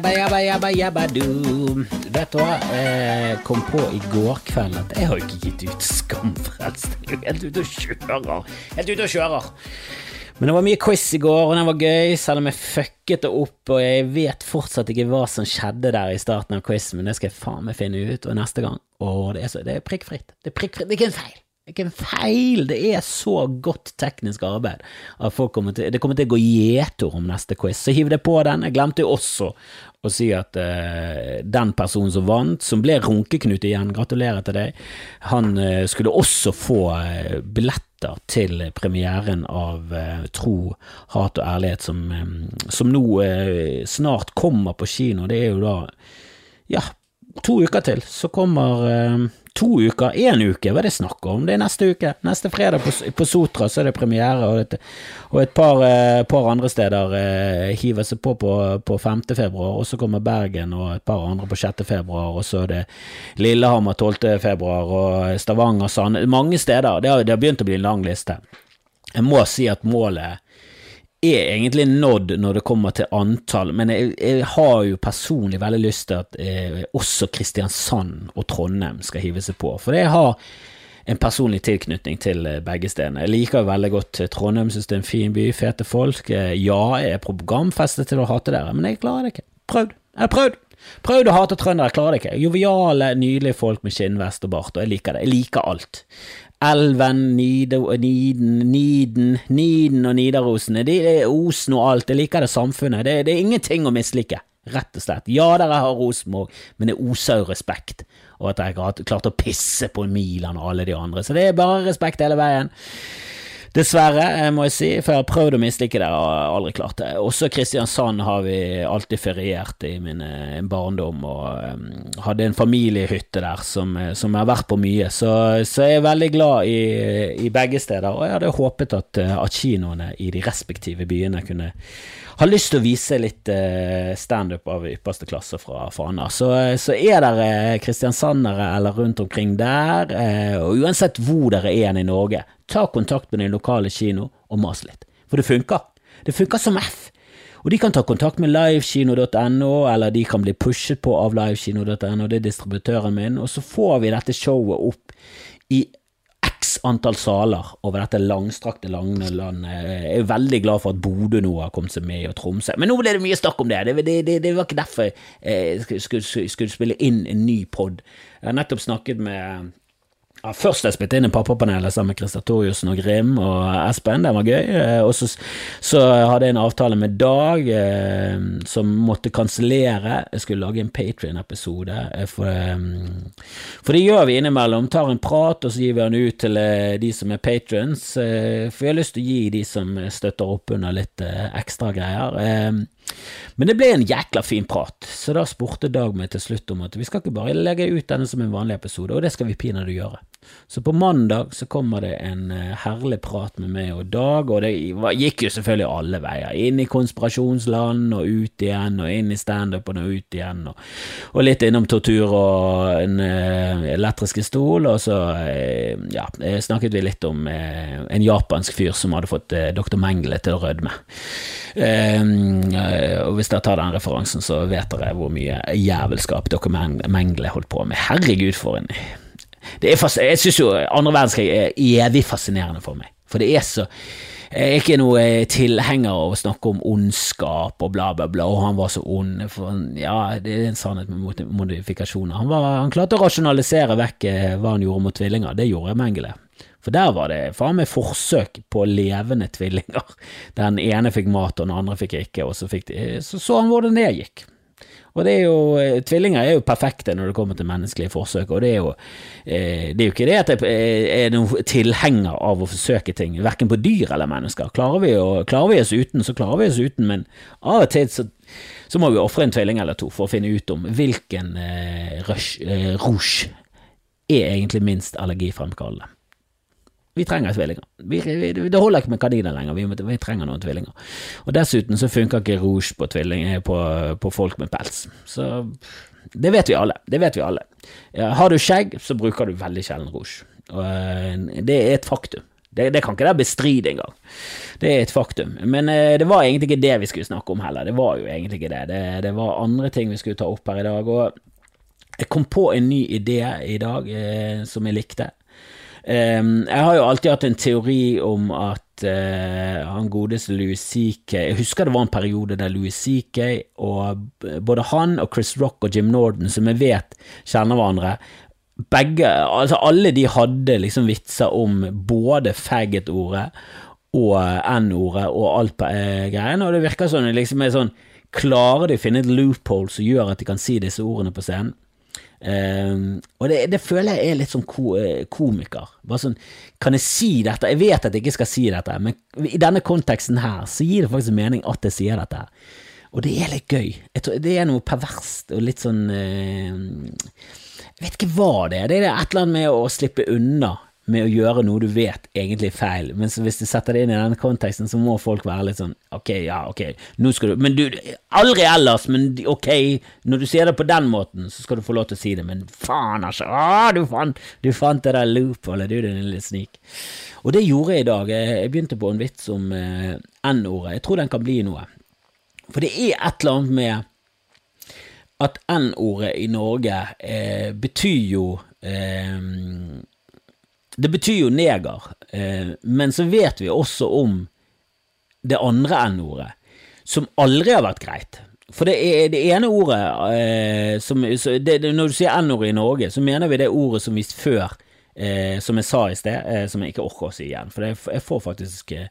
jabba, jabba, jabba, jabba, du. Vet du hva? Jeg kom på i går kveld at jeg har ikke gitt ut Skamfrelst. Jeg er Helt ute og kjører. Helt ute og kjører. Men det var mye quiz i går, og den var gøy, selv om jeg fucket det opp, og jeg vet fortsatt ikke hva som skjedde der i starten av quizen, men det skal jeg faen meg finne ut, og neste gang Og det er, så, det er prikkfritt. Det er prikkfritt. Det er ikke en feil. Det er ikke en feil. Det er så godt teknisk arbeid at folk kommer til, det kommer til å gå gjetord om neste quiz. Så hiv det på den. Jeg glemte jo også å si at eh, den personen som vant, som ble Runkeknut igjen, gratulerer til deg, han eh, skulle også få eh, billetter til premieren av eh, Tro, hat og ærlighet, som, eh, som nå eh, snart kommer på kino. Det er jo da ja, to uker til, så kommer To uker, én uke, hva er det snakk om? Det er neste uke. Neste fredag på, på Sotra så er det premiere, og et, og et par, eh, par andre steder eh, hiver seg på, på på 5. februar, og så kommer Bergen og et par andre på 6. februar, og så er det Lillehammer 12. februar, og Stavanger, Sand Mange steder. Det har, det har begynt å bli en lang liste. Jeg må si at målet er egentlig nådd når det kommer til antall, men jeg, jeg har jo personlig veldig lyst til at eh, også Kristiansand og Trondheim skal hive seg på, for jeg har en personlig tilknytning til eh, begge stedene. Jeg liker veldig godt eh, Trondheim, synes det er en fin by, fete folk. Eh, Ja, jeg er programfestet til å hate dere, men jeg klarer det ikke. Prøvd. Jeg har prøvd. Prøvd å hate trøndere, jeg klarer det ikke. Joviale, nydelige folk med skinnvest og bart, og jeg liker det. Jeg liker alt. Elven, Nido, Niden, Niden, Niden og Nidarosene, det er Osen og alt, jeg liker det samfunnet, det, det er ingenting å mislike, rett og slett. Ja, dere har Rosenborg, men det oser jo respekt, og at jeg har klart å pisse på Milan og alle de andre, så det er bare respekt hele veien. Dessverre, eh, må jeg si, for jeg har prøvd å mislike det, og aldri klart det. Også Kristiansand har vi alltid feriert i min eh, barndom, og um, hadde en familiehytte der som, som jeg har vært på mye, så, så jeg er veldig glad i, i begge steder, og jeg hadde håpet at, at kinoene i de respektive byene kunne ha lyst til å vise litt standup av ypperste klasse fra Fana. Så, så er dere kristiansandere eller rundt omkring der, og uansett hvor dere er i Norge, ta kontakt med din lokale kino og mas litt. For det funker. Det funker som F. Og de kan ta kontakt med livekino.no, eller de kan bli pushet på av livekino.no, det er distributøren min, og så får vi dette showet opp i x antall saler over dette langstrakte lange landet. Jeg er veldig glad for at Bodø nå har kommet seg med, og Tromsø. Men nå ble det mye snakk om det. Det, det, det, det var ikke derfor jeg skulle, skulle, skulle spille inn en ny pod. Jeg har nettopp snakket med ja, Først jeg spilte inn i Pappapanelet sammen med Christer Torjussen og Grim og Espen, det var gøy. Eh, Og så, så hadde jeg en avtale med Dag eh, som måtte kansellere. Jeg skulle lage en Patrion-episode. eh, For, eh, for det gjør vi innimellom. Tar en prat, og så gir vi den ut til eh, de som er patrons. Eh, For jeg har lyst til å gi de som støtter opp under litt ekstra greier. Men det ble en jækla fin prat, så da spurte Dag meg til slutt om at vi skal ikke bare legge ut denne som en vanlig episode, og det skal vi pinadø gjøre. Så på mandag så kommer det en eh, herlig prat med meg og Dag, og det gikk jo selvfølgelig alle veier. Inn i konspirasjonsland og ut igjen, og inn i standupen og ut igjen, og, og litt innom tortur og en eh, elektriske stol, og så eh, ja, snakket vi litt om en japansk fyr som hadde fått dr. Mengele til å rødme. Eh, og hvis dere tar den referansen, så vet dere hvor mye jævelskap dr. Mengele holdt på med. Herregud, for en Jeg syns jo andre verdenskrig er evig fascinerende for meg, for det er så jeg er ikke noe eh, tilhenger av å snakke om ondskap og bla, bla, bla, og han var så ond. For, ja, det er en sannhet med modifikasjoner. Han, var, han klarte å rasjonalisere vekk eh, hva han gjorde mot tvillinger. Det gjorde Mengele. For der var det faen meg forsøk på levende tvillinger. Den ene fikk mat, og den andre fikk ikke, og så, fikk de, så så han hvordan det gikk. Og det er jo, eh, Tvillinger er jo perfekte når det kommer til menneskelige forsøk, og det er jo, eh, det er jo ikke det at jeg eh, er noen tilhenger av å forsøke ting, verken på dyr eller mennesker. Klarer vi, å, klarer vi oss uten, så klarer vi oss uten, men av og til så, så må vi ofre en tvilling eller to for å finne ut om hvilken eh, rush, eh, rouge er egentlig minst allergifremkallende. Vi trenger tvillinger. Vi, vi, det holder ikke med kaniner lenger, vi, vi trenger noen tvillinger. Og dessuten så funker ikke rouge på, eh, på, på folk med pels. Så det vet vi alle. Det vet vi alle. Har du skjegg, så bruker du veldig sjelden rouge. Eh, det er et faktum. Det, det kan ikke dere bestride engang. Det er et faktum. Men eh, det var egentlig ikke det vi skulle snakke om heller. Det var jo egentlig ikke det. det. Det var andre ting vi skulle ta opp her i dag. Og jeg kom på en ny idé i dag som jeg likte. Jeg har jo alltid hatt en teori om at uh, han godeste Louis CK Jeg husker det var en periode der Louis CK og både han og Chris Rock og Jim Norden, som jeg vet kjenner hverandre, begge, altså alle de hadde liksom vitser om både faggot-ordet og n-ordet og alt eh, greiene, og det virker som det liksom er sånn Klarer de å finne et loophole som gjør at de kan si disse ordene på scenen? Um, og det, det, føler jeg er litt som ko, eh, komiker. Bare sånn, Kan jeg si dette? Jeg vet at jeg ikke skal si dette, men i denne konteksten her så gir det faktisk mening at jeg sier dette. Og det er litt gøy. Det er noe perverst og litt sånn uh, Jeg vet ikke hva det er. Det er et eller annet med å slippe unna med å gjøre noe du vet egentlig er feil, men hvis du setter det inn i denne konteksten, så må folk være litt sånn ok, ja, ok, nå skal du Men du, aldri ellers, men ok, når du sier det på den måten, så skal du få lov til å si det, men faen, altså, å, du fant, du fant det der loopholet, du, din lille snik. Og det gjorde jeg i dag. Jeg begynte på en vits om eh, N-ordet. Jeg tror den kan bli noe. For det er et eller annet med at N-ordet i Norge eh, betyr jo eh, det betyr jo neger, eh, men så vet vi også om det andre n-ordet, som aldri har vært greit. For det, er, det ene ordet eh, som, det, Når du sier n-ordet i Norge, så mener vi det ordet som vi før Eh, som jeg sa i sted, eh, som jeg ikke orker å si igjen. For jeg får faktisk eh,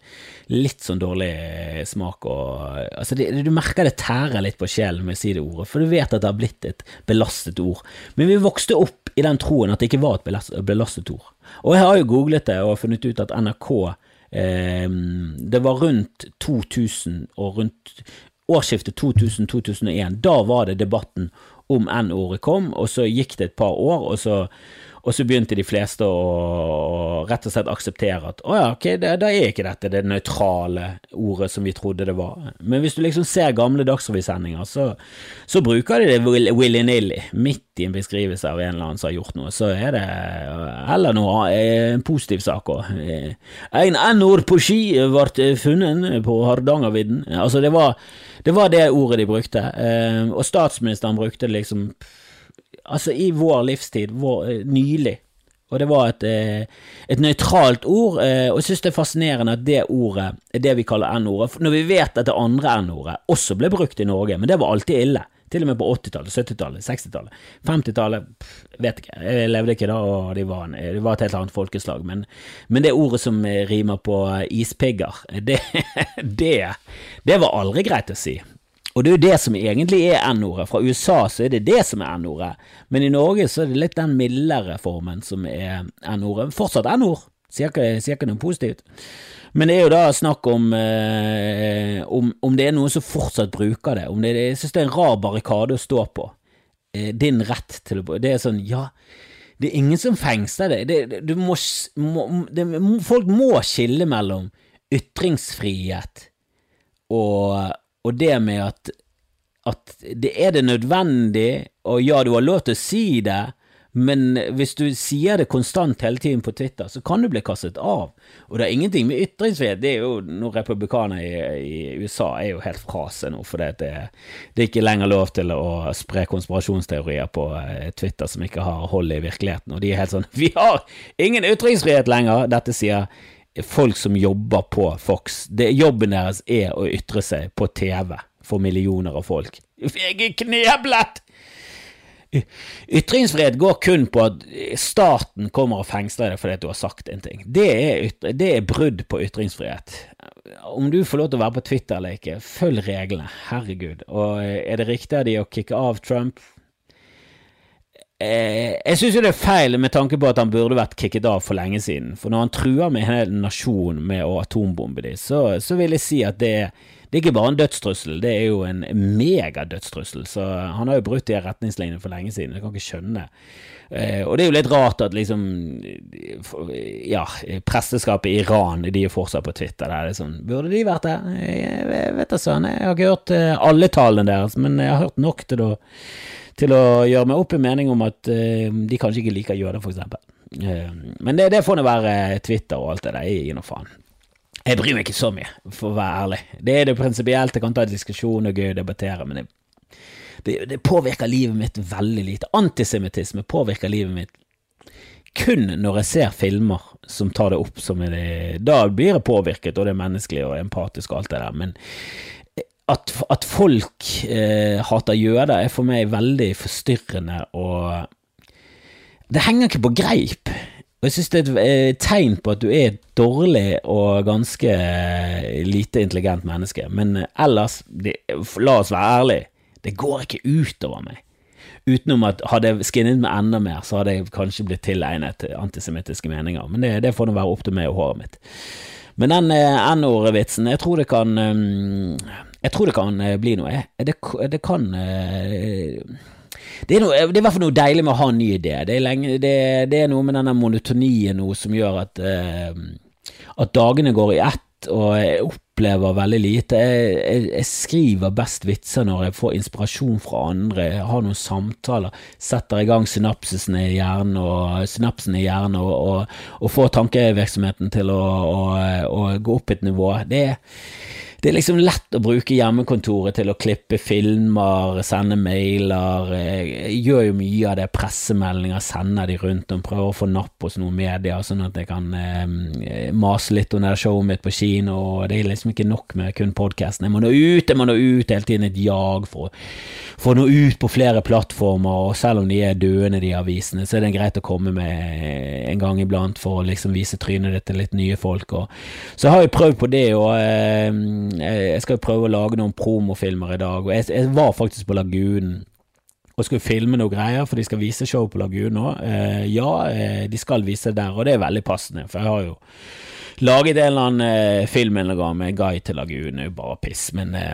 litt sånn dårlig eh, smak og altså det, Du merker det tærer litt på sjelen med å si det ordet, for du vet at det har blitt et belastet ord. Men vi vokste opp i den troen at det ikke var et belastet ord. Og jeg har jo googlet det og funnet ut at NRK eh, Det var rundt 2000 og rundt årsskiftet 2000-2001. Da var det debatten om N-ordet kom, og så gikk det et par år, og så og så begynte de fleste å, rett og slett akseptere at å ja, ok, da er ikke dette det nøytrale ordet som vi trodde det var. Men hvis du liksom ser gamle Dagsrevy-sendinger, så, så, bruker de det willy-nilly, midt i en beskrivelse av en eller annen som har gjort noe. Så er det heller noe eh, en positiv sak òg. Eh, en N-ord på ski ble funnet på Hardangervidda. Altså, det var, det var det ordet de brukte, eh, og statsministeren brukte liksom altså i vår livstid, vår, eh, nylig. Og det var et, eh, et nøytralt ord, eh, og jeg synes det er fascinerende at det ordet er det vi kaller N-ordet, når vi vet at det andre N-ordet også ble brukt i Norge, men det var alltid ille. Til og med på 80-tallet, 70-tallet, 60-tallet. 50-tallet, vet ikke, jeg levde ikke da, og det var, de var et helt annet folkeslag. Men, men, det ordet som rimer på ispigger, det, det, det var aldri greit å si. Og det er jo det som egentlig er N-ordet. Fra USA så er det det som er N-ordet, men i Norge så er det litt den mildere formen som er N-ordet. Fortsatt N-ord, sier ikke noe positivt. Men det er jo da snakk om, eh, om, om det er noen som fortsatt bruker det. Om det, jeg synes det er en rar barrikade å stå på. Eh, din rett til å Det er sånn, ja, det er ingen som fengsler deg. Må, må, det, folk må skille mellom ytringsfrihet og og det med at, at det er det nødvendig, og ja, du har lov til å si det, men hvis du sier det konstant hele tiden på Twitter, så kan du bli kastet av. Og det er ingenting med ytringsfrihet. Det er jo noen republikanere i, i, USA er jo helt fra seg nå, for det, det, er ikke lenger lov til å spre konspirasjonsteorier på eh, Twitter som ikke har hold i virkeligheten. Og de er helt sånn Vi har ingen ytringsfrihet lenger! Dette sier folk som jobber på Fox. Det, jobben deres er å ytre seg på TV for millioner av folk. Jeg er kneblet! Ytringsfrihet går kun på at staten kommer og fengsler deg fordi du har sagt en ting. Det er, det er brudd på ytringsfrihet. Om du får lov til å være på Twitter eller ikke, følg reglene. Herregud. Og er det riktig av de å kicke av Trump? Eh, jeg syns jo det er feil med tanke på at han burde vært kicket av for lenge siden. For når han truer med en hel nasjon med å atombombe dem, så, så, vil jeg si at det, det er ikke bare en dødstrussel, det er jo en megadødstrussel. Så han har jo brutt de retningslinjene for lenge siden. Jeg kan ikke skjønne. Eh, og det er jo litt rart at liksom Ja, presteskapet i Iran, de er fortsatt på Twitter. Det er liksom, burde de vært der? Jeg vet da søren. Jeg har ikke hørt eh, alle tallene deres, men jeg har hørt nok til å til å gjøre meg opp en mening om at uh, de kanskje ikke liker jøder, eksempel. Eh, men det, det får nå være Twitter og alt det der. Jeg gir nå faen. Jeg bryr meg ikke så mye, for å være ærlig. Det er det prinsipielt, jeg kan ta en diskusjon og gøy å debattere, men det, det, det påvirker livet mitt veldig lite. Antisemittisme påvirker livet mitt kun når jeg ser filmer som tar det opp som er det Da blir jeg påvirket, og det er menneskelig og empatisk og alt det der, men at, at folk eh, hater jøder, er for meg veldig forstyrrende og Det henger ikke på greip. Og jeg synes det er et eh, tegn på at du er et dårlig og ganske eh, lite intelligent menneske. Men eh, ellers, det, la oss være ærlige, det går ikke utover meg. Utenom at hadde jeg skinnet meg enda mer, så hadde jeg kanskje blitt tilegnet antisemittiske meninger. Men det, det får nå være opp til meg og håret mitt. Men den N-ordvitsen, jeg tror det kan Jeg tror det kan bli noe. Det, det kan det er, noe, det er, i hvert fall noe deilig med å ha en ny idé. Det er, lenge, det, det er noe med denne monotonien nå som gjør at, uh, at dagene går i ett, og jeg opplever veldig lite. Jeg, jeg, jeg, skriver best vitser når jeg får inspirasjon fra andre, jeg har noen samtaler, setter i gang synapsene i hjernen og, synapsene i hjernen og, og, og får tankevirksomheten til å, å, å gå opp et nivå. Det er det er liksom lett å bruke hjemmekontoret til å klippe filmer, sende mailer. Jeg gjør jo mye av det, pressemeldinger, sender de rundt om, prøver å få napp hos noen medier, sånn at jeg kan eh, mase litt under showet mitt på kino. og Det er liksom ikke nok med kun podkasten. Jeg må nå ut, jeg må nå ut, hele tiden et jag for, å nå ut på flere plattformer. og Selv om de er døende, de avisene, så er det greit å komme med en gang iblant for å liksom vise trynet ditt til litt nye folk. Og, så har jo prøvd på det. og eh, jeg skal prøve å lage noen promofilmer i dag, og jeg, jeg var faktisk på Lagunen og skulle filme noe greier, for de skal vise show på Lagunen nå. Eh, ja, eh, de skal vise det der, og det er veldig passende, for jeg har jo laget en eller annen eh, film eller gang med Guy til Lagunen, jo bare piss, men eh,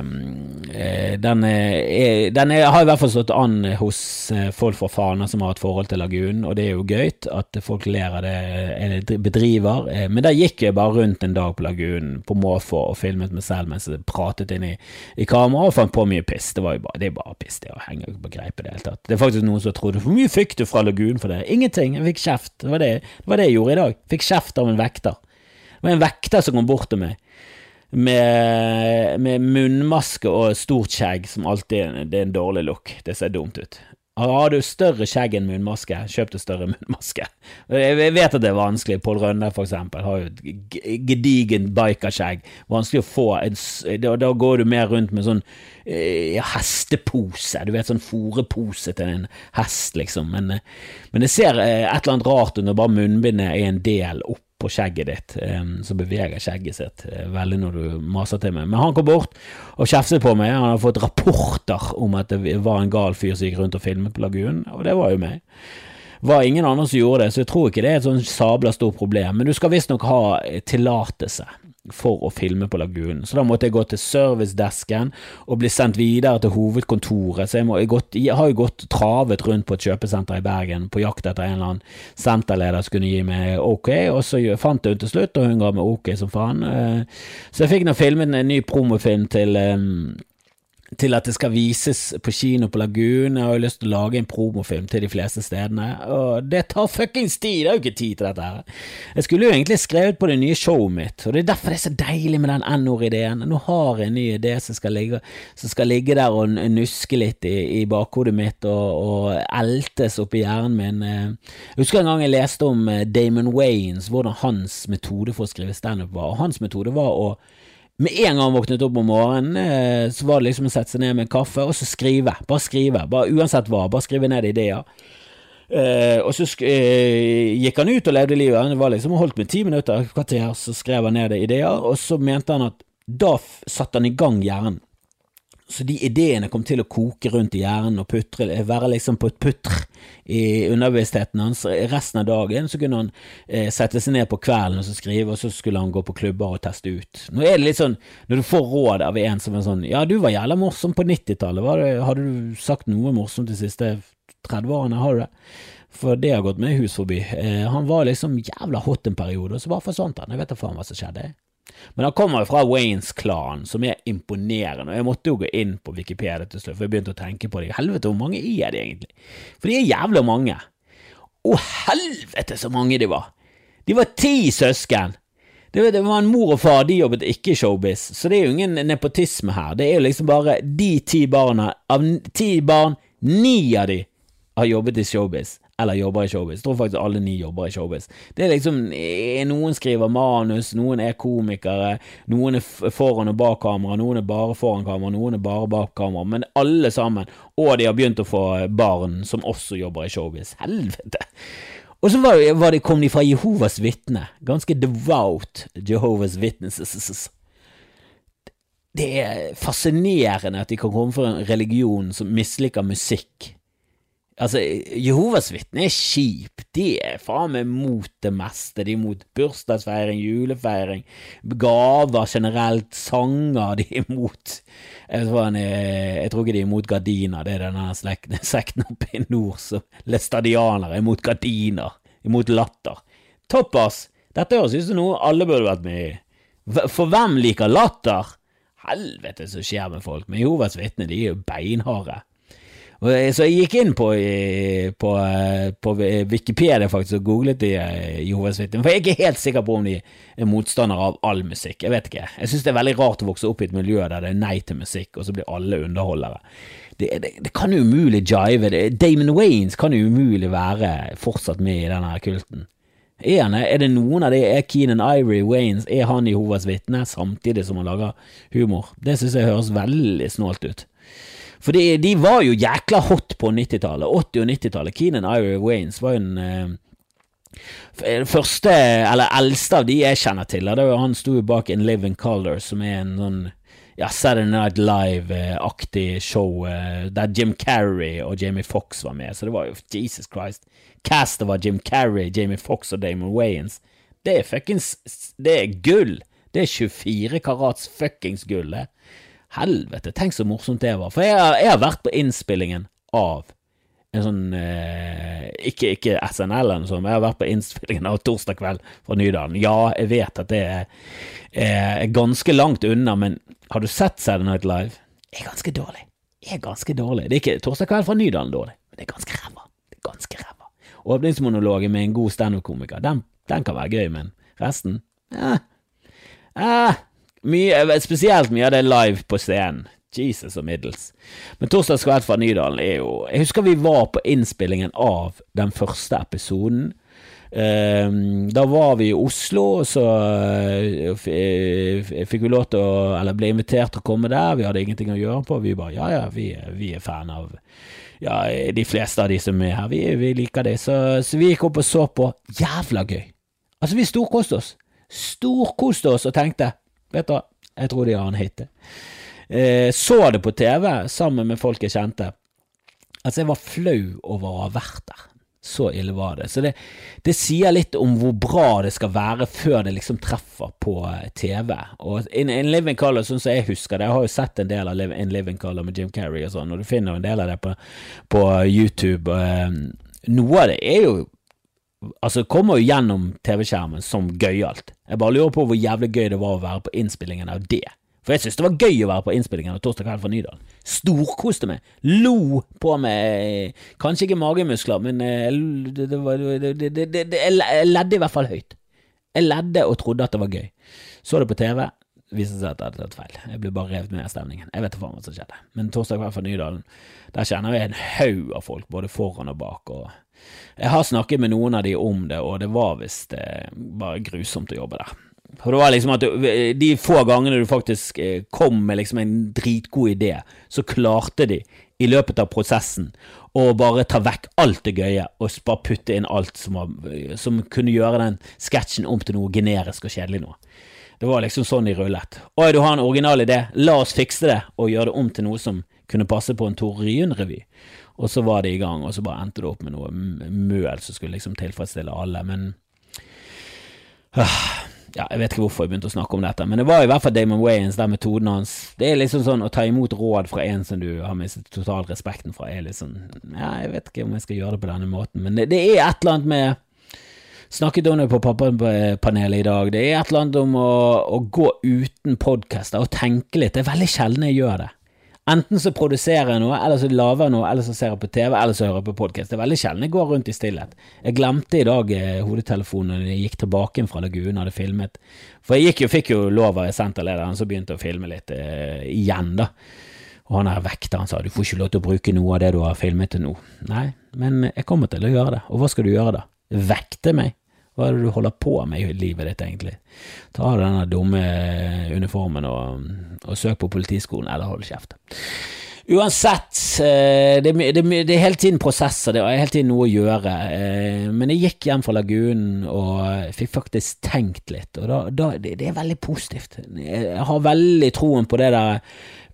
eh den, er, den er, har i hvert fall stått an hos eh, folk fra Fana som har et forhold til Lagunen, og det er jo gøy at folk ler av det eller bedriver, eh, men der gikk jeg bare rundt en dag på Lagunen på måfå og filmet meg selv mens jeg pratet inn i, i kamera og fant på mye piss. Det var jo bare, det er bare piss, det å henge på greip i det hele tatt. Det er faktisk noen som trodde hvor mye fikk du fra Lagunen for det? Ingenting, jeg fikk kjeft. Det var det, det var det jeg gjorde i dag. Fikk kjeft av en vekter. Det var en vekter som kom bort til meg med, med munnmaske og stort skjegg, som alltid det er en dårlig look. Det ser dumt ut. Har du større skjegg enn munnmaske, kjøp deg større munnmaske. Jeg vet at det er vanskelig. Pål Rønne, for eksempel, har jo et gedigen bikerskjegg. Vanskelig å få en, da, går du mer rundt med sånn eh, hestepose, du vet, sånn fòrepose til en hest, liksom. Men, eh, men det ser eh, et eller annet rart når bare munnbindet er en del opp på skjegget ditt, så beveger skjegget sitt eh, veldig når du maser til meg. Men han kom bort og kjefset på meg. Han har fått rapporter om at det var en gal fyr som gikk rundt og filmet på Lagunen, og det var jo meg. Det var ingen andre som gjorde det, så jeg tror ikke det er et sånn sabla stort problem. Men du skal visstnok ha tillatelse for å filme på Lagunen. Så da måtte jeg gå til servicedesken og bli sendt videre til hovedkontoret. Så jeg, må, jeg, gått, jeg, har jo gått travet rundt på et kjøpesenter i Bergen på jakt etter en eller annen senterleder som kunne gi meg ok, og så fant jeg henne til slutt, og hun ga meg ok som faen. Eh, så jeg fikk nå filmet en ny promofilm til til at det skal vises på kino på Lagun. Jeg har jo lyst til å lage en promofilm til de fleste stedene, og det tar fuckings tid! Det er jo ikke tid til dette her. Jeg skulle jo egentlig skrevet på det nye showet mitt, og det er derfor det er så deilig med den N-ord-ideen. Nå har jeg en ny idé som skal ligge, som skal ligge der og nuske litt i, i bakhodet mitt og, og eltes oppi hjernen min. Jeg husker en gang jeg leste om eh, Damon Waynes, hvordan hans metode for å skrive standup var, og hans metode var å med en gang han våknet opp om morgenen, eh, så var det liksom å sette seg ned med en kaffe og så skrive. Bare skrive. Bare, uansett hva. Bare skrive ned ideer. Uh, og så uh, gikk han ut og levde livet. Det var liksom holdt med ti minutter, kvarter, så skrev han ned ideer, og så mente han at da satte han i gang hjernen. Så de ideene kom til å koke rundt i hjernen og putre, være liksom på et putr i underbevisstheten hans. Resten av dagen så kunne han eh, sette seg ned på kvelden og så skrive, og så skulle han gå på klubber og teste ut. Nå er det litt sånn, når du får råd av en som er sånn Ja, du var jævla morsom på 90-tallet, hadde du sagt noe morsomt de siste 30 årene, har du det? For det har gått meg hus forbi. Eh, han var liksom jævla hot en periode, og så bare forsvant han. Jeg vet da faen hva som skjedde. Men han kommer jo fra Waynes klan, som er imponerende. Og jeg måtte jo gå inn på Wikipedia til slutt, for jeg begynte å tenke på det. Helvete, hvor mange er det egentlig? For de er jævlig mange. Å, helvete så mange de var! De var ti søsken! Det var en mor og far, de jobbet ikke i showbiz, så det er jo ingen nepotisme her. Det er jo liksom bare de ti barna, av ti barn, ni av de har jobbet i showbiz eller jobber i showbiz. Jeg tror faktisk alle ni jobber i showbiz. Det er liksom, Noen skriver manus, noen er komikere, noen er foran og bak kamera, noen er bare foran kamera, noen er bare bak kamera, men alle sammen. Og de har begynt å få barn som også jobber i showbiz. Helvete! Og så var, var det, kom de fra Jehovas vitne, ganske devout Jehovas Witnesses. Det er fascinerende at de kan komme fra en religion som misliker musikk Altså, Jehovas vitner er kjip. De er faen meg mot det meste. De er mot bursdagsfeiring, julefeiring, gaver generelt, sanger. De er mot Jeg, jeg tror ikke de er mot gardiner, det er denne sekten oppe i nord som læstadianere er mot gardiner, imot latter. Toppas! Dette høres ut som noe alle burde vært med i. For hvem liker latter? Helvete som skjer med folk, men Jehovas de er jo beinharde. Så jeg gikk inn på, på, på Wikipedia faktisk og googlet de eh, Jehovas vitner, for jeg er ikke helt sikker på om de er motstandere av all musikk. Jeg vet ikke. Jeg synes det er veldig rart å vokse opp i et miljø der det er nei til musikk, og så blir alle underholdere. Det, det, det kan jo umulig jive. Damon Waynes kan jo umulig være fortsatt med i denne kulten. Er, han, er det noen av de Er Keenan Ivory Waynes Er han Jehovas vitne samtidig som han lager humor? Det synes jeg høres veldig snålt ut. For de, de var jo jækla hot på 90-tallet. 80- og 90-tallet. Keenan Ivory Waynes var jo en uh, første, eller eldste av de jeg kjenner til. Det var, han sto bak In Living Color, som er en sånn ja, Saturday Night Live-aktig show uh, der Jim Carrey og Jamie Fox var med. Så det var jo Jesus Christ. Castet var Jim Carrey, Jamie Fox og Damon Wayans. Det er fuckings Det er gull! Det er 24 karats fuckings gull, det. Helvete, tenk så morsomt det var. For jeg jeg har vært på innspillingen av en sånn eh, ikke, ikke, SNL eller noe sånt, men jeg har vært på innspillingen av Torsdag kveld fra Nydalen. Ja, jeg vet at det er, er ganske langt unna, men har du sett Saturday Night Live? Det er ganske dårlig. Det er ganske dårlig. Det er ikke Torsdag kveld fra Nydalen dårlig, men det er ganske ræva. Det er ganske ræva. Åpningsmonologen med en god standup-komiker, den, den, kan være gøy, men resten eh, eh, mye, spesielt mye av det live på scenen. Jesus og middels. Men Torsdag kveld fra Nydalen er jo Jeg husker vi var på innspillingen av den første episoden. Um, da var vi i Oslo, og så uh, fikk vi lov til å Eller ble invitert til å komme der. Vi hadde ingenting å gjøre på. Vi bare ja, ja, vi, vi er fan av ja, de fleste av de som er her. Vi, vi liker det. Så, så, vi gikk opp og så på. Jævla gøy! Altså, vi storkoste oss. Storkoste oss og tenkte Vet du, jeg tror de har en hit. Eh, så det på TV sammen med folk jeg kjente. Altså, jeg var flau over å ha vært der. Så ille var det. Så det, det, sier litt om hvor bra det skal være før det liksom treffer på eh, TV. Og In, In Living Color, sånn som jeg husker det, jeg har jo sett en del av In Living Color med Jim Carrey og sånn, og du finner en del av det på, på YouTube. Eh, noe av det er jo Altså, det kommer jo gjennom TV-skjermen som gøyalt. Jeg bare lurer på hvor jævlig gøy det var å være på innspillingen av det. For jeg synes det var gøy å være på innspillingen av Torsdag kveld fra Nydalen. Storkoste meg. Lo på meg. Kanskje ikke magemuskler, men det, det, det, det, jeg ledde i hvert fall høyt. Jeg ledde og trodde at det var gøy. Så det på TV, viste seg at det hadde tatt feil. Jeg ble bare revet med av stemningen. Jeg vet ikke hva som skjedde. Men Torsdag kveld fra Nydalen, der kjenner vi en haug av folk, både foran og bak. og jeg har snakket med noen av de om det, og det var visst eh, bare grusomt å jobbe der. For det var liksom at du, De få gangene du faktisk eh, kom med liksom en dritgod idé, så klarte de i løpet av prosessen å bare ta vekk alt det gøye og bare putte inn alt som, var, som kunne gjøre den sketsjen om til noe generisk og kjedelig noe. Det var liksom sånn de rullet. Oi, du har en original idé, la oss fikse det og gjøre det om til noe som kunne passe på en Tore Ryen-revy. Og så var det i gang, og så bare endte det opp med noe møl som skulle liksom tilfredsstille alle, men uh, ja, Jeg vet ikke hvorfor jeg begynte å snakke om dette, men det var i hvert fall Damon Wayans, den metoden hans Det er liksom sånn å ta imot råd fra en som du har mistet total respekten fra, er sånn Ja, jeg vet ikke om jeg skal gjøre det på denne måten, men det, det er et eller annet med Snakket om det på pappapanelet i dag. Det er et eller annet om å, å gå uten podkaster og tenke litt. Det er veldig sjelden jeg gjør det. Enten så produserer jeg noe, eller så lager jeg noe, eller så ser jeg på TV, eller så hører jeg på podkast. Det er veldig sjelden jeg går rundt i stillhet. Jeg glemte i dag eh, hodetelefonen da jeg gikk tilbake fra Lagunen hadde filmet. For jeg gikk jo, fikk jo lov av senterlederen, så begynte å filme litt eh, igjen, da. Og han er vekteren sa du får ikke lov til å bruke noe av det du har filmet til nå. Nei, men jeg kommer til å gjøre det. Og hva skal du gjøre da? Vekte meg? Hva er det du holder på med i livet ditt, egentlig? Ta av denne dumme uniformen og, og søk på politiskolen, eller hold kjeft. Uansett, eh, det, det, det, er hele tiden prosesser, det er hele tiden noe å gjøre. Eh, men jeg gikk hjem fra lagunen og fikk faktisk tenkt litt, og da, da, det, det er veldig positivt. Jeg har veldig troen på det der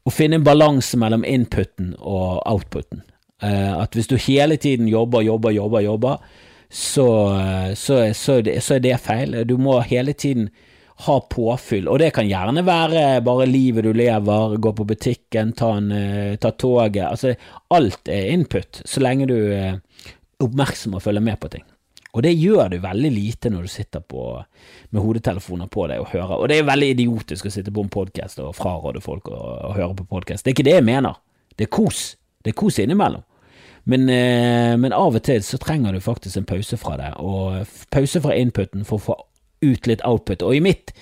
å finne en balanse mellom inputen og outputen. Eh, at hvis du hele tiden jobber, jobber, jobber, jobber, så, så, så, så, er det feil. Du må hele tiden ha påfyll, og det kan gjerne være bare livet du lever, gå på butikken, ta, en, eh, ta toget. Altså, alt er input, så lenge du er oppmerksom og følger med på ting. Og det gjør du veldig lite når du sitter på, med hodetelefoner på deg og hører. Og det er veldig idiotisk å sitte på en podkast og fraråde folk å, å høre på podkast. Det er ikke det jeg mener. Det er kos. Det er kos innimellom. Men, eh, men, av og til så trenger du faktisk en pause fra det, og pause fra inputen for å få ut litt output. Og i mitt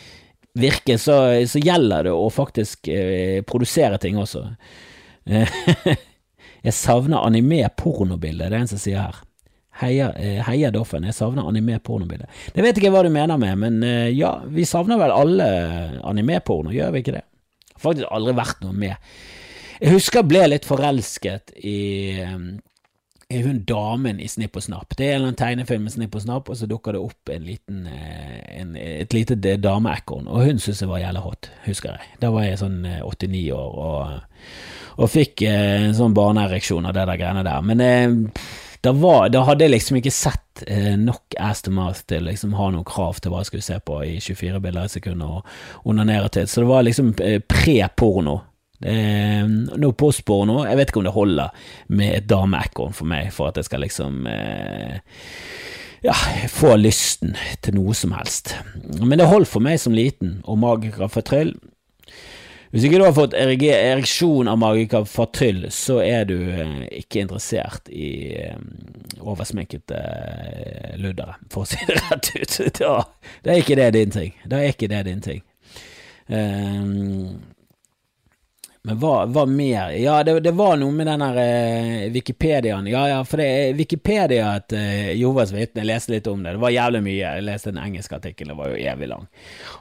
virke så, så gjelder det å faktisk eh, produsere ting også. jeg savner anime-pornobilde, det er en som sier her. Heia, eh, heia Doffen, jeg savner anime-pornobilde. Det vet ikke hva du mener med, men eh, ja, vi savner vel alle anime-porno, gjør vi ikke det? Faktisk aldri vært noe med. Jeg husker jeg ble litt forelsket i er hun damen i Snipp og Snapp. Det er en tegnefilm med Snipp og Snapp, og så dukker det opp en liten, eh, en, et lite dameekorn, og hun syntes jeg var jævla hot, husker jeg. Da var jeg sånn 89 eh, år og, og fikk eh, en sånn barneereksjon av det der greiene der. Men da, var, da, hadde jeg liksom ikke sett nok ass to mouth til liksom ha noen krav til hva jeg skulle se på i 24 bilder i sekundet og onanere til, så det var liksom pre-porno Eh, nå postbord nå, Jeg vet ikke om det holder med et dameekorn for meg for at jeg skal liksom eh, ja, få lysten til noe som helst. Men det holdt for meg som liten, og Magica Fatryll Hvis ikke du har fått ereksjon av Magica Fatryll, så er du eh, ikke interessert i eh, oversminkede eh, luddere, for å si det rett ut. Da, da er ikke det din ting. Da er ikke det din ting. Um, men hva, hva, mer? Ja, det, det, var noe med den der eh, Wikipediaen. Ja, ja, for det er Wikipedia at eh, Jehovas vitne. Leste litt om det. Det var jævlig mye. Jeg leste den engelske artikkelen, det var jo evig lang.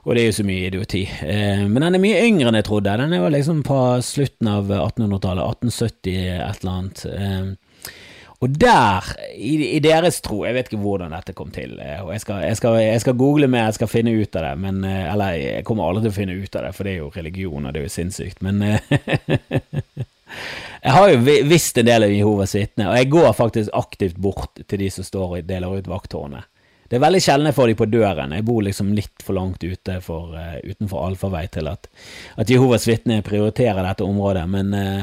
Og det er jo så mye idioti. Eh, men den er mye yngre enn jeg trodde. Den er jo liksom på slutten av 1800-tallet. 1870 et eller annet. Eh, og der, i, i, deres tro Jeg vet ikke hvordan dette kom til, eh, og jeg skal, jeg skal, jeg skal google mer, jeg skal finne ut av det, men eh, Eller jeg kommer aldri til å finne ut av det, for det er jo religion, og det er jo sinnssykt, men eh, Jeg har jo visst en del av Jehovas vitner, og jeg går faktisk aktivt bort til de som står og deler ut vakttårnet. Det er veldig sjelden jeg får de på døren. Jeg bor liksom litt for langt ute for, uh, utenfor allfarvei til at, at Jehovas vitner prioriterer dette området, men uh,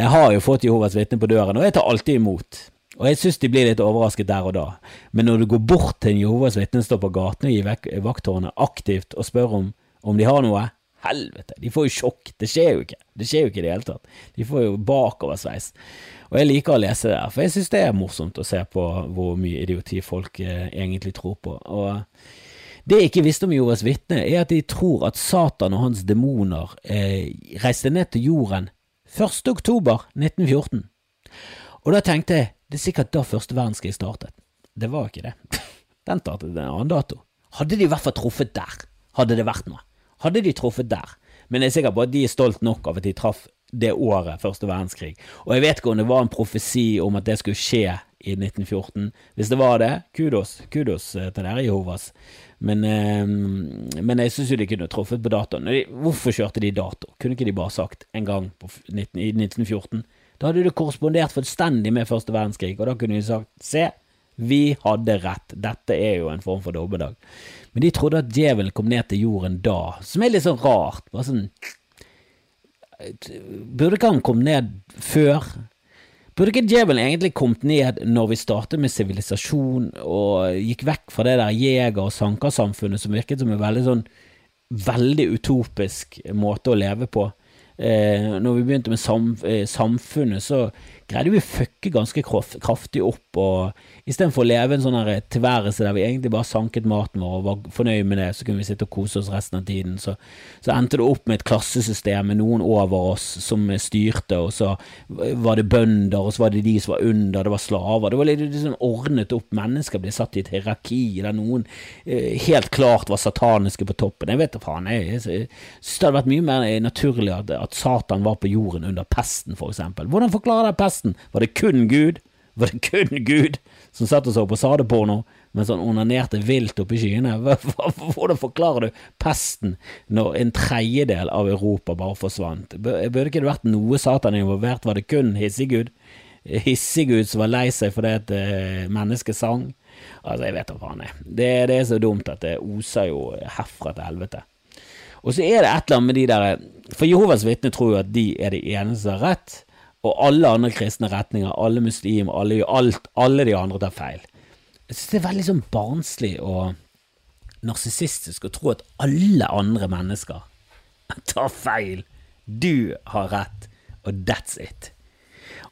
jeg har jo fått Jehovas vitne på døren, og jeg tar alltid imot. Og jeg synes de blir litt overrasket der og da. Men når du går bort til en Jehovas vitne, står på gaten og gir vakthårene aktivt og spør om, om de har noe, helvete, de får jo sjokk. Det skjer jo ikke. Det skjer jo ikke i det hele tatt. De får jo bakoversveis. Og jeg liker å lese det, for jeg synes det er morsomt å se på hvor mye idioti folk eh, egentlig tror på. Og det jeg ikke visste om Jehovas vitne, er at de tror at Satan og hans demoner eh, reiste ned til jorden 1. oktober 1914. Og da tenkte jeg, det er sikkert da første verdenskrig startet. Det var ikke det. Den startet en annen dato. Hadde de i hvert fall truffet der, hadde det vært noe. Hadde de truffet der. Men jeg er sikker på at de er stolt nok av at de traff det året første verdenskrig. Og jeg vet ikke om det var en profesi om at det skulle skje i 1914. Hvis det var det, kudos. Kudos eh, til dere, Jehovas. Men, eh, men jeg syns jo de kunne truffet på datoen. Hvorfor kjørte de dato? Kunne ikke de bare sagt en gang 19, i 1914? Da hadde det korrespondert fullstendig med første verdenskrig, og da kunne de sagt se, vi hadde rett, dette er jo en form for dommedag. Men de trodde at djevelen kom ned til jorden da, som er litt sånn rart. Bare sånn Burde ikke han komme ned før? Burde ikke djevelen egentlig kommet ned når vi startet med sivilisasjon og gikk vekk fra det der jeger- og sankersamfunnet som virket som en veldig sånn veldig utopisk måte å leve på? eh, når vi begynte med eh, Samfunnet, så greide vi å fucke ganske kraftig opp, og istedenfor å leve en sånn tilværelse der vi egentlig bare sanket maten vår og var fornøyd med det, så kunne vi sitte og kose oss resten av tiden, så, så endte det opp med et klassesystem med noen over oss som styrte, og så var det bønder, og så var det de som var under, det var slaver. Det var litt liksom ordnet opp. Mennesker ble satt i et hierarki der noen eh, helt klart var sataniske på toppen. Jeg vet da faen, jeg, jeg, jeg synes det hadde vært mye mer naturlig at, at Satan var på jorden under pesten, for eksempel. Hvordan forklarer det pesten? Var det kun Gud? Var det kun Gud som satt og så på sadeporno mens han onanerte vilt oppe i skyene? Hvordan forklarer du pesten når en tredjedel av Europa bare forsvant? Burde ikke det vært noe Satan involvert? Var det kun Hissegud? Hissegud som var lei seg fordi et uh, menneske sang? Altså, jeg vet da faen, jeg. Det, det, er så dumt at det oser jo herfra til helvete. Og så er det et eller annet med de der For Jehovas vitner tror jo at de er de eneste som har rett og alle andre kristne retninger, alle muslimer, alle, alt, alle de andre tar feil. Jeg synes det er veldig sånn barnslig og narsissistisk å tro at alle andre mennesker tar feil. Du har rett, og that's it.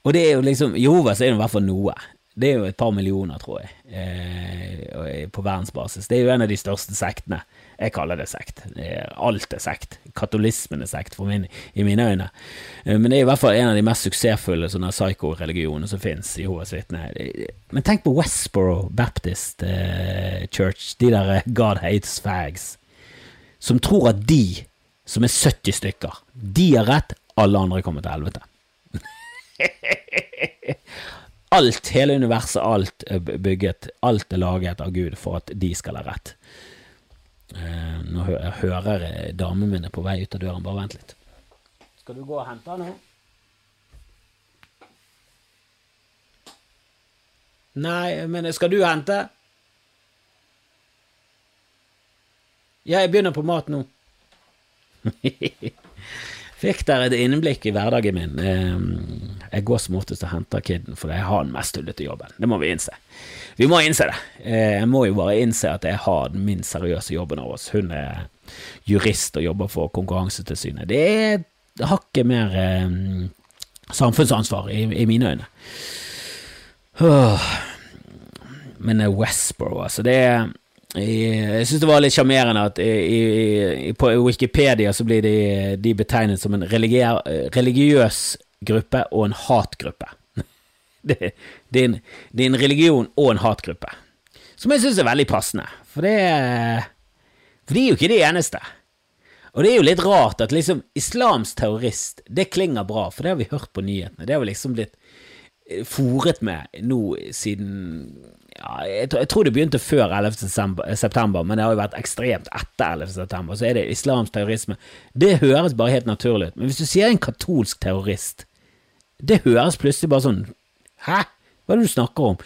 Og det er jo liksom Jehovas er i hvert fall noe. Det er jo et par millioner, tror jeg, eh, på verdensbasis. Det er jo en av de største sektene. Jeg kaller det sekt. Alt er sekt. Katolismen er sekt, min, i mine øyne. Eh, men det er i hvert fall en av de mest suksessfulle sånne psycho-religionene som fins. Jehovas vitner. Men tenk på Westboro Baptist eh, Church, de der eh, God hates fags, som tror at de, som er 70 stykker, de har rett, alle andre kommer til helvete. alt, hele universet, alt er bygget, alt er laget av Gud for at de skal ha rett. Eh, nå hø jeg hører jeg mine min er på vei ut av døren. Bare vent litt. Skal du gå og hente henne? Nei, men skal du hente? Ja, jeg begynner på mat nå. Fikk der et innblikk i hverdagen min. Jeg går som oftest og henter kiden, for jeg har den mest tullete jobben. Det må vi innse. Vi må innse det. Eh, jeg må jo bare innse at jeg har den minst seriøse jobben av oss. Hun er jurist og jobber for Konkurransetilsynet. Det er hakket mer samfunnsansvar i, mine øyne. Men Westbro, altså. Det er jeg syns det var litt sjarmerende at i, i, på Wikipedia så blir de, de betegnet som en religiøs gruppe og en hatgruppe. Det, det, er en, det, er en, religion og en hatgruppe, som jeg syns er veldig passende, for det, for de er jo ikke de eneste. Og det er jo litt rart at liksom islamsk terrorist, det klinger bra, for det har vi hørt på nyhetene. Det har vi liksom blitt eh, fòret med nå siden ja, jeg, jeg, tror det begynte før 11. september, men det har jo vært ekstremt etter 11. september. Så er det islamsk terrorisme. Det høres bare helt naturlig ut. Men hvis du sier en katolsk terrorist, det høres plutselig bare sånn Hæ? Hva er det du snakker om?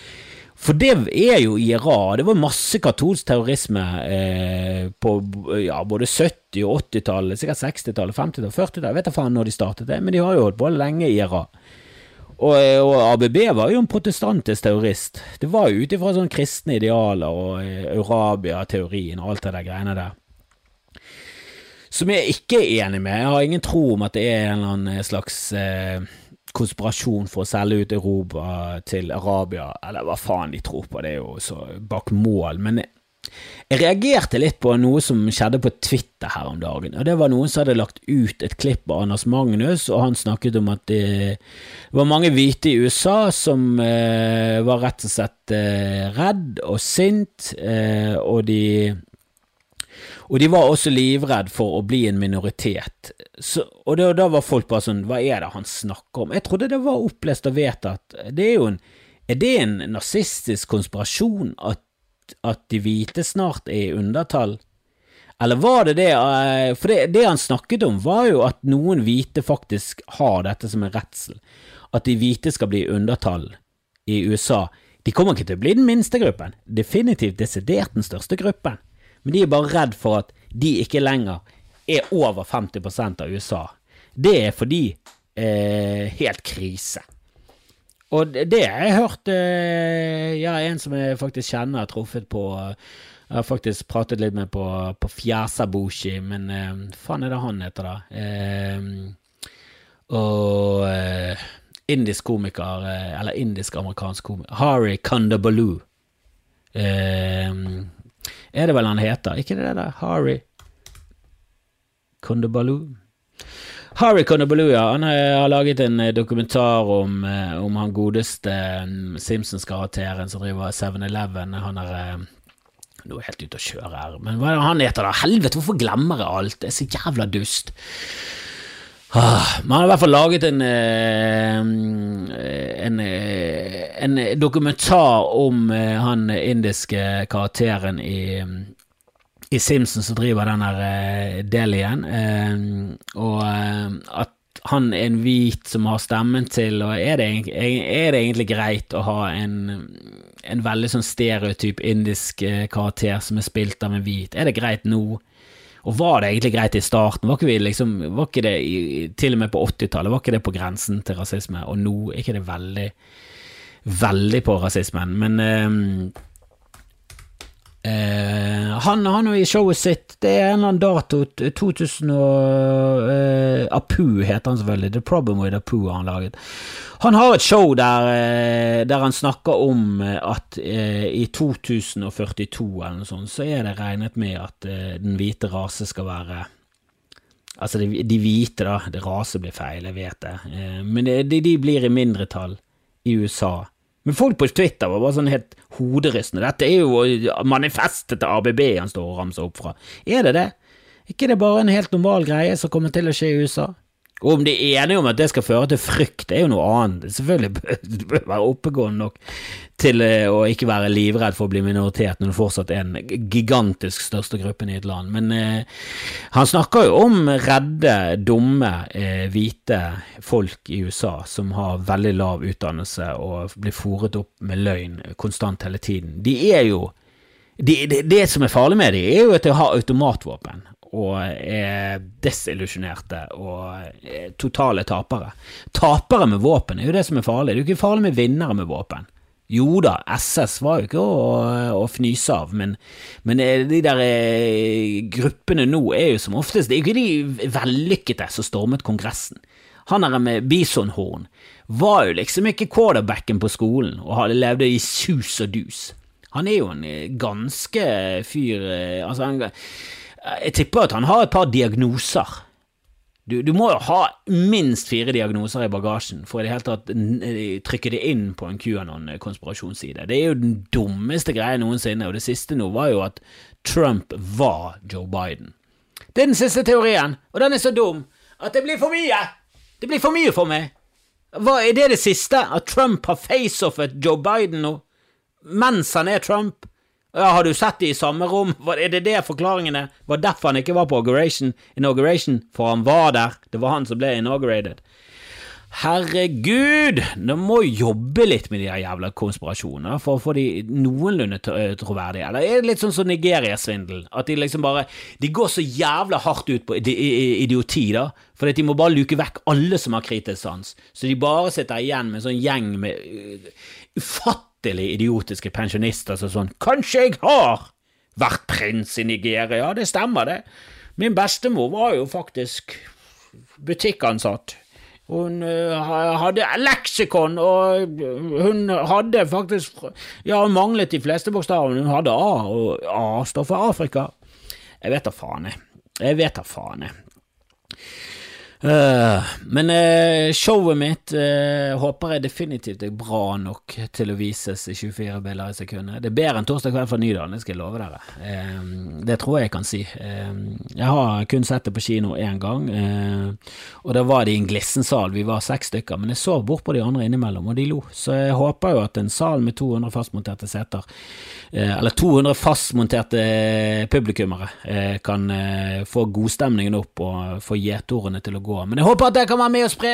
For det er jo i Iran. Det var masse katolsk terrorisme eh, på ja, både 70- og 80-tallet, sikkert 60-tallet, 50-tallet, 40-tallet. Jeg vet da faen når de startet det, men de har jo holdt på lenge i Iran. Og, og, ABB var jo en protestantisk terrorist. Det var jo ut ifra sånne kristne idealer og eh, Eurabia-teorien og alt det der greiene der. Som jeg ikke er enig med. Jeg har ingen tro om at det er en eller annen slags eh, konspirasjon for å selge ut Europa til Arabia, eller hva faen de tror på, det er jo så bak mål. Men jeg reagerte litt på noe som skjedde på Twitter her om dagen. og Det var noen som hadde lagt ut et klipp av Anders Magnus, og han snakket om at det var mange hvite i USA som eh, var rett og slett eh, redd og sint, eh, og de og de var også livredd for å bli en minoritet. Så, og da, da, var folk bare sånn Hva er det han snakker om? Jeg trodde det var opplest og vedtatt. Det er jo en Er det en nazistisk konspirasjon at at de hvite snart er i undertall? Eller var det det eh, For det, det, han snakket om, var jo at noen hvite faktisk har dette som en redsel. At de hvite skal bli undertall i USA. De kommer ikke til å bli den minste gruppen, definitivt desidert den største gruppen, men de er bare redd for at de ikke lenger er over 50% av USA. Det er fordi eh, helt krise. Og det har jeg hørt eh, Ja, en som jeg faktisk kjenner, har truffet på Jeg har faktisk pratet litt med på, på Fjasabushi, men hva faen er det han heter, da? Eh, og eh, indisk komiker, eh, eller indisk-amerikansk komiker, Hari Kandabaloo. Eh, er det vel han heter? Ikke det der? Hari Kandabaloo? Harry Conabalooja. Han har laget en dokumentar om, om han godeste Simpsons-karakteren som driver 7-Eleven. Han er nå er jeg helt ute å kjøre her, men hva er det han heter da? Helvete, hvorfor glemmer jeg alt? Det er så jævla dust. Ah, man har i hvert fall laget en, eh, en, eh, en dokumentar om eh, han indiske karakteren i, i Simpsons som driver den der igjen, og at han er en hvit som har stemmen til, og er det, er det egentlig greit å ha en, en veldig sånn stereotyp indisk karakter som er spilt av en hvit? Er det greit nå? Og var det egentlig greit i starten? Var ikke, vi liksom, var ikke det til og med på 80-tallet, var ikke det på grensen til rasisme? Og nå er ikke det veldig, veldig på rasismen. Men eh, Uh, han har i showet sitt Det er en eller annen dato 2000 og eh, Apu heter han selvfølgelig. The Problem with Apu har han laget. Han har et show der, eh, der han snakker om at i 2042 eller noe sånt, så er det regnet med at den hvite rase skal være Altså, de, de, hvite, da. Det rase blir feil, jeg vet det. men de, de blir i mindretall i USA men folk på Twitter var bare sånn helt hoderystende. Dette er jo manifestet til ABB han står og ramser opp fra. Er det det? Ikke det bare en helt normal greie som kommer til å skje i USA? Og om de er enige om at det skal føre til frykt, det er jo noe annet. Selvfølgelig bør du være oppegående nok til eh, å ikke være livredd for å bli minoritet når du fortsatt er den gigantisk største gruppen i et land. Men eh, han snakker jo om redde, dumme, eh, hvite folk i USA som har veldig lav utdannelse og blir fòret opp med løgn konstant hele tiden. De er jo det, det, det som er farlig med dem, er jo at de har automatvåpen og er desillusjonerte og er totale tapere. Tapere med våpen er jo det som er farlig. Det er jo ikke farlig med vinnere med våpen. Jo da, SS var jo ikke å, å fnyse av, men, men, de der eh, gruppene nå er jo som oftest Det er jo ikke de vellykkede som stormet Kongressen. Han der med bisonhorn var jo liksom ikke quarterbacken på skolen og hadde levd i sus og dus. Han er jo en eh, ganske fyr eh, Altså, han jeg tipper at han har et par diagnoser. Du, du, må jo ha minst fire diagnoser i bagasjen for i det hele tatt trykke det inn på en QAnon-konspirasjonsside. Det er jo den dummeste greia noensinne, og det siste nå var jo at Trump var Joe Biden. Det er den siste teorien, og den er så dum at det blir for mye! Det blir for mye for meg! Hva Er det det siste? At Trump har face-offet Joe Biden nå? Mens han er Trump? Ja, Har du sett de i samme rom? Er det det forklaringene var derfor han ikke var på inauguration? inauguration? For han var der. Det var han som ble inaugurated. Herregud! Du må jobbe litt med de her jævla konspirasjonene for å få de noenlunde eh, troverdige. Eller er det litt sånn som Nigeria-svindel? At de liksom bare De går så jævla hardt ut på idioti, da. For de må bare luke vekk alle som har kritisk sans. Så de bare sitter igjen med en sånn gjeng med uh, ufattelig latterlig idiotiske pensjonister som sånn Kanskje jeg har vært prins i Nigeria? Ja, det stemmer, det. Min bestemor var jo faktisk butikkansatt. Hun uh, hadde leksikon, og hun hadde faktisk Ja, hun manglet de fleste bokstavene. Hun hadde A, og A står for Afrika. Jeg vet da faen, jeg. Jeg vet da faen, jeg. Uh, men uh, showet mitt uh, håper jeg definitivt er bra nok til å vises i 24 bilder i sekundet. Det er bedre enn Torsdag kveld fra Nydalen, det skal jeg love dere. det tror jeg jeg kan si. jeg har kun sett det på kino én gang, og da var det i en glissensal. Vi var seks stykker, men jeg så bort på de andre innimellom, og de lo. Så jeg håper jo at en sal med 200 fastmonterte seter, eller 200 fastmonterte publikummere, kan få godstemningen opp og få gjetordene til å gå gå. Men jeg håper at det kan være med å spre.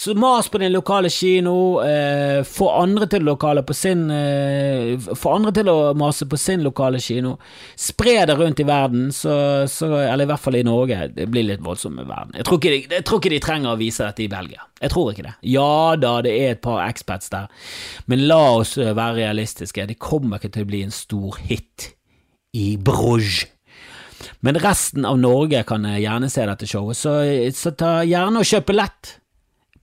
Så mas på din lokale kino. Eh, få andre til lokale på sin eh, Få andre til å mase på sin lokale kino. Spre det rundt i verden, så, så, eller i hvert fall i Norge. Det blir litt voldsomt med verden. Jeg tror, de, jeg tror, ikke de, trenger å vise dette i Belgia. Jeg tror ikke det. Ja da, det er et par expats der, men la oss eh, være realistiske. Det kommer ikke til å bli en stor hit i Bruges. Men resten av Norge kan gjerne se dette showet, så, så ta gjerne og kjøp billett.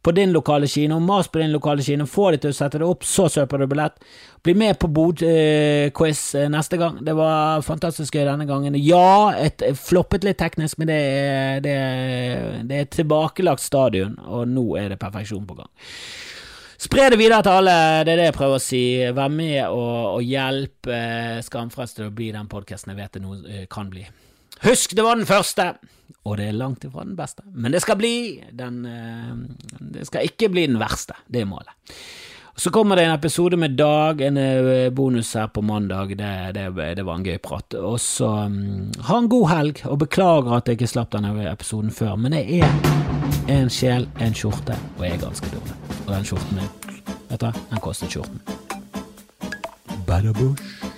på din lokale kino, mas på din lokale kino, få de til å sette det opp, så kjøper du billett. Bli med på Bod-quiz eh, neste gang. Det var fantastisk gøy denne gangen. Ja, et, floppet litt teknisk, men det er, det, det er tilbakelagt stadion, og nå er det perfeksjon på gang. Spre det videre til alle, det er det jeg prøver å si. Vær med og, og hjelp eh, Skamfrelst til å bli den podkasten jeg vet det nå eh, kan bli. Husk, det var den første, og det er langt ifra den beste. Men det skal bli den eh, Det skal ikke bli den verste, det er målet. Så kommer det en episode med Dag, en eh, bonus her på mandag. Det, det, det var en gøy prat. Og så um, ha en god helg, og beklager at jeg ikke slapp denne episoden før. Men jeg er en sjel, en skjorte, og jeg er ganske dårlig. Og den skjorten min, vet du, den kostet skjorten. Badabush.